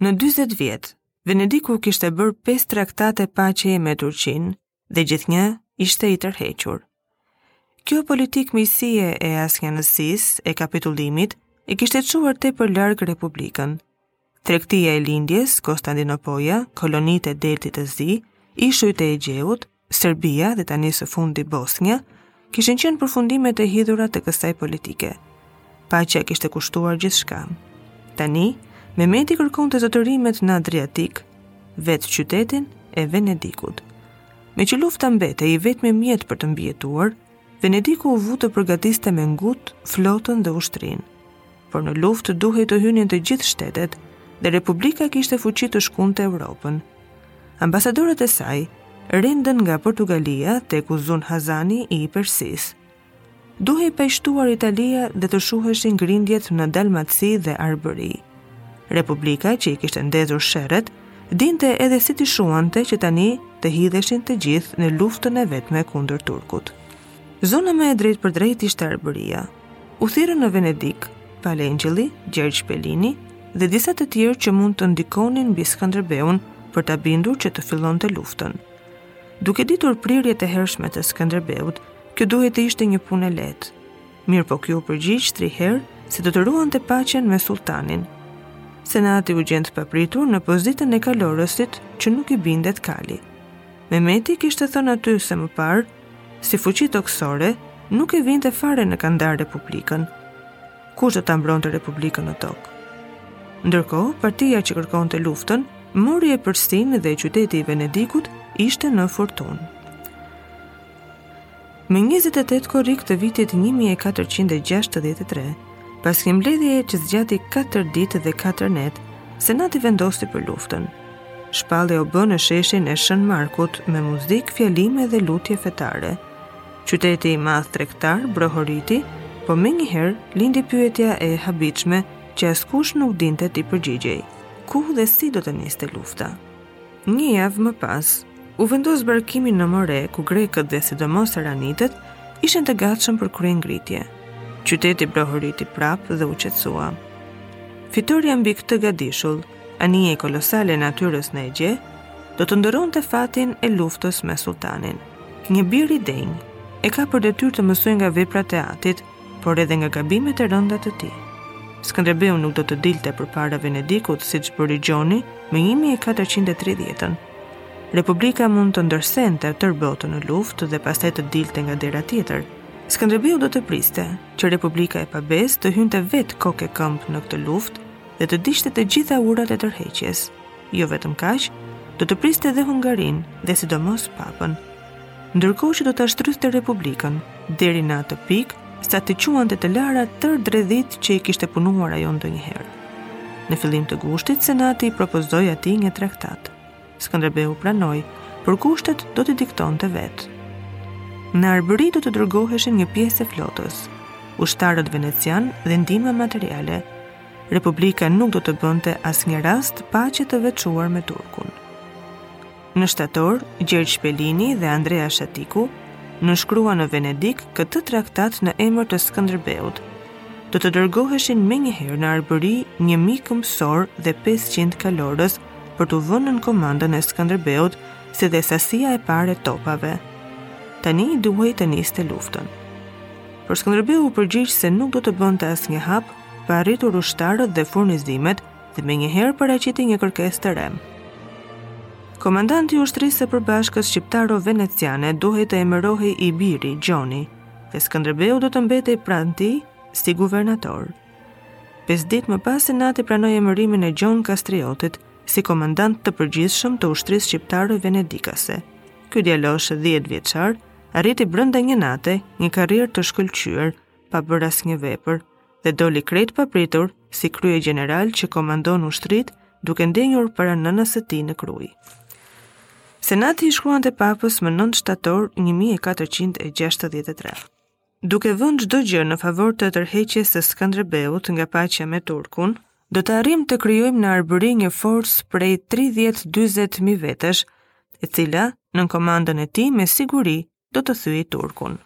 Në 40 vjet, Venediku kishte bërë 5 traktate paqeje me Turqinë dhe gjithnjë ishte i tërhequr. Kjo politikë miqësie e asnjanësie e kapitullimi e kishte çuar tepër larg republikën. Tregtia e lindjes, Konstandinopoja, kolonitë e Detit të Zi, ishujt e Egjeut, Serbia dhe tani së fundi Bosnja, kishin qenë përfundimet e hidhura të kësaj politike. Paqja kishte kushtuar gjithçka. Tani, Mehmeti kërkonte zotërimet në Adriatik, vetë qytetin e Venedikut. Meqë lufta mbetej i vetmi mjet për të mbijetuar, Venediku u vu të përgatiste me ngut flotën dhe ushtrinë. Por në luftë duhej të hynin të gjithë shtetet dhe Republika kishte fuqi të shkundte Europën. Ambasadorët e saj rendën nga Portugalia tek Uzun Hasani i Persisë. Duhej paqtuar Italia dhe të shuheshin grindjet në Dalmaci dhe Arbëri. Republika që i kishte ndezur sherret, dinte edhe si t'i shuante që tani të hidheshin të gjithë në luftën e vetme kundër turkut. Zona më e drejtpërdrejtë ishte Arbëria. U thirrën në Venedik, Pal Engjëlli, Gjergj Pelini dhe disa të tjerë që mund të ndikonin mbi Skënderbeun për ta bindur që të fillonte luftën. Duke ditur prirjet e hershme të Skënderbeut, kjo duhet të ishte një punë e lehtë. Mirëpo ky u përgjigj tri herë se do të ruante paqen me sulltanin. Senati u gjend papritur në pozitën e kalorësit që nuk i bindet kali. Mehmeti kishte thënë aty se më parë, si fuqi tokësore, nuk e vinte fare në kandar republikën. Kush do ta mbronte republikën në tokë? Ndërkohë, partia që kërkonte luftën mori epërsinë dhe qyteti i Venedikut ishte në furtunë. Më njëzet e tetë korrik të vitit një mijë e katërqind e gjashtëdhjetë e tre, pas një mbledhje që zgjati katër ditë dhe katër net, Senati vendosi për luftën. Shpallja u bë në sheshin e Shën Markut me muzikë, fjalime dhe lutje fetare. Qyteti i madh tregtar brohoriti, po menjëherë lindi pyetja e habitshme që askush nuk dinte t'i përgjigjej. Ku dhe si do të niste lufta? Një javë më pas, u vendos zbarkimi në More ku grekët dhe sidomos arvanitët ishin të gatshëm për kryengritje. Qyteti brohoriti prapë dhe u qetësua. Fitorja mbi këtë gadishull, anije kolosale e natyrës në Egje, do të ndërronte fatin e luftës me sulltanin. Një bir i denjë, e ka për detyrë të mësojë nga veprat e atit, por edhe nga gabimet e rënda të tij. Skënderbeu nuk do të dilte përpara Venedikut, siç bëri Gjoni, më 1430-ën. Republika mund të ndërsente tërë botën në luftë dhe pastaj të dilte nga dera tjetër. Skënderbeu do të priste, që Republika e pabesë të hynte vetë kokë e këmbë në këtë luftë dhe të digjte të gjitha urat e tërheqjes. Jo vetëm kaq, do të priste dhe Hungarinë dhe sidomos papën. Ndërkohë që do ta shtrydhte Republikën deri në atë pikë sa t'i quante të lara tërë dredhitë që i kishte punuar ajo ndonjëherë. Në fillim të gushtit, Senati i propozoi atij një traktat. Skënderbeu pranoi, por kushtet do t'i diktonte vetë. Në Arbëri do të dërgoheshin një pjesë e flotës, ushtarët venecianë dhe ndihma materiale. Republika nuk do të bënte asnjë rast paqe të veçuar me Turkun. Në shtator, Gjergj Pelini dhe Andrea Shatiku nënshkruan në Venedik këtë traktat në emër të Skënderbeut. Do të dërgoheshin menjëherë në Arbëri një mijë këmbësorë dhe 500 kalorës për t'u vënë nën komandën e Skënderbeut si dhe sasia e parë e topave. Tani i duhej të niste luftën. Por Skënderbeu u përgjigj se nuk do të bënte asnjë hap pa arritur ushtarët dhe furnizimet dhe menjëherë paraqiti një kërkesë të re. Komandanti i ushtrisë së përbashkët shqiptaro-veneciane duhej të emërohej i biri, Gjoni, dhe Skënderbeu do të mbetej pranë tij si guvernator. Pesë ditë më pas Senati pranoi emërimin e Gjon Kastriotit si komandant të përgjithshëm të ushtrisë shqiptaro-venedikase. Ky djalosh 10 vjeçar arriti brenda një nate një karrierë të shkëlqyer pa bërë asnjë vepër, dhe doli krejt papritur si kryegjeneral që komandon ushtritë duke ndenjur para nënës së tij në Krujë. Senati i shkruante papës më 9 shtator 1463. Duke vënë çdo gjë në favor të tërheqjes së Skënderbeut nga paqja me Turkun, do të arrijmë të krijojmë në Arbëri një forcë prej 30-40 mijë vetësh, e cila, nën komandën e tij, me siguri do të thyejë Turkun.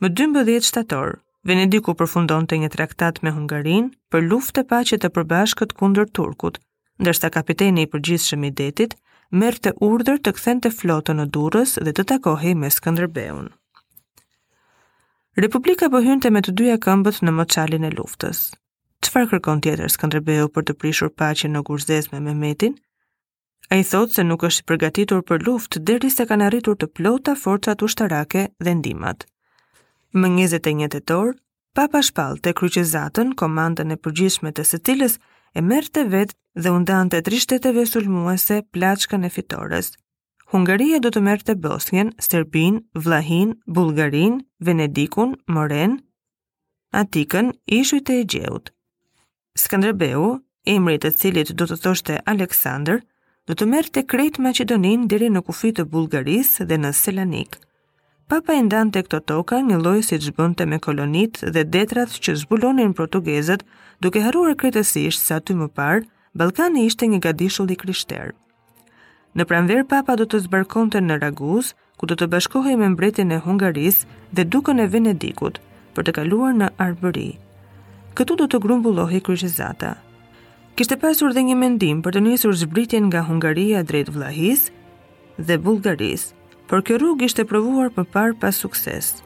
Më 12 shtator, Venediku përfundonte një traktat me Hungarinë për luftë e paqe të përbashkët kundër Turkut, ndërsa kapiteni i përgjithshëm i detit merrte urdhër të kthente flotën në Durrës dhe të takohej me Skënderbeun. Republika po hynte me të dyja këmbët në moçalin e luftës. Çfarë kërkon tjetër Skënderbeu për të prishur paqen ogurzezë me Mehmetin? Ai thotë se nuk është përgatitur për luftë derisa kanë arritur të plota forcat ushtarake dhe ndihmat. Më 21 tetor, papa shpallte kryqëzatën, komandën e përgjithshme të së cilës e merrte vetë dhe u ndante tri shteteve sulmuese plaçkën e fitores. Hungaria do të merrte Bosnjën, Serbinë, Vllahinë, Bullgarinë, Venedikun, Morenë, Atikën, ishujt e Egjeut. Skënderbeu, emri i të cilit do të thoshte Aleksandër, do të merrte krejt Maqedoninë deri në kufi të Bullgarisë dhe në Selanik. Papa i ndante këto toka, një lloj siç bënte me kolonitë dhe detrat që zbulonin portugezët, duke harruar krejtësisht se aty më parë, Ballkani ishte një gadishull i krishterë. Në pranverë Papa do të zbarkonte në Raguzë, ku do të bashkohej me mbretin e Hungarisë dhe dukën e Venedikut për të kaluar në Arbëri. Këtu do të grumbullohej kryqëzata. Kishte pasur dhe një mendim për të nisur zbritjen nga Hungaria drejt Vllahisë dhe Bullgarisë, por kjo rrugë ishte provuar më parë pa sukses.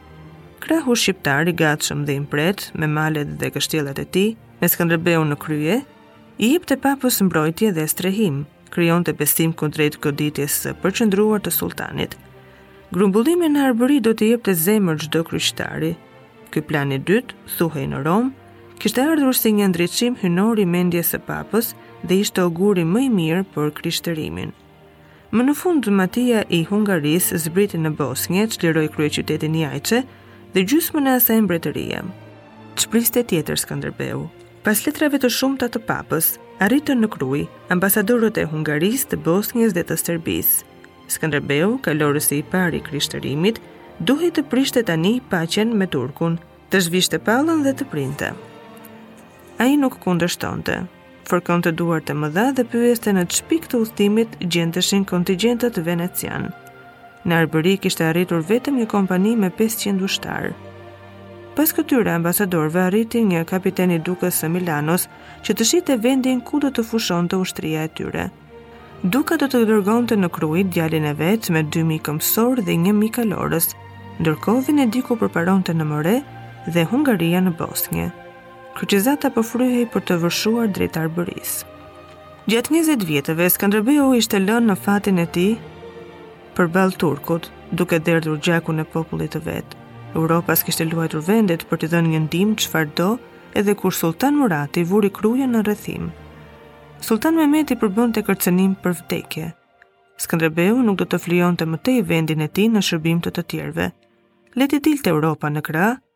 Krahu shqiptar i gatshëm dhe i mprehtë me malet dhe kështjellat e tij, me Skënderbeun në krye, I jepte papës mbrojtje dhe strehim, krijonte besim kundrejt goditjes së përqendruar të sulltanit. Grumbullimi në Arbëri do t'i jepte zemër çdo kryqtari. Ky plan i dytë, thuhej në Romë, kishte ardhur si një ndriçim hyjnor i mendjes së papës dhe ishte oguri më i mirë për krishterimin. Më në fund, Matia i Hungarisë zbriti në Bosnje, çliroi kryeqytetin Jajce dhe gjysmën e asaj mbretërie. Ç'priste tjetër Skënderbeu? Pas letrave të shumta të papës, arritën në Krujë ambasadorët e Hungarisë, të Bosnjes dhe të Serbisë. Skënderbeu, kalorësi i parë i krishterimit, duhej të prishte tani paqen me turkun, të zhvishte pallën dhe të printe. Ai nuk kundërshtonte. Fërkonte duart e mëdha dhe pyeste në ç'pikë të udhëtimit gjendeshin kontingjentet veneciane. Në Arbëri kishte arritur vetëm një kompani me 500 ushtarë. Pas këtyre ambasadorëve arriti një kapiten i dukës së Milanos që të shihte vendin ku do të fushonte ushtria e tyre. Duka do të dërgonte në Krujë djalin e vet me 2000 këmbësorë dhe 1000 kalorës. Ndërkohë Venediku përparonte në More dhe Hungaria në Bosnje. Kryqëzata po fryhej për të vërshuar drejt Arbërisë. Gjatë 20 vjetëve Skënderbeu ishte lënë në fatin e tij përballë turkut, duke derdhur gjakun e popullit të vet. Europa s'kishte luajtur vendit për t'i dhënë një ndihmë çfarëdo, edhe kur Sultan Murati vuri Krujën në rrethim. Sultan Mehmeti përbënte kërcënim për vdekje. Skënderbeu nuk do të flijonte më tej vendin e tij në shërbim të të tjerëve. Le t'i dilte Europa në krah,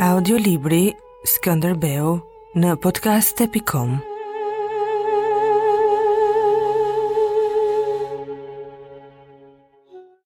Audiolibri Skënderbeu në podcast.com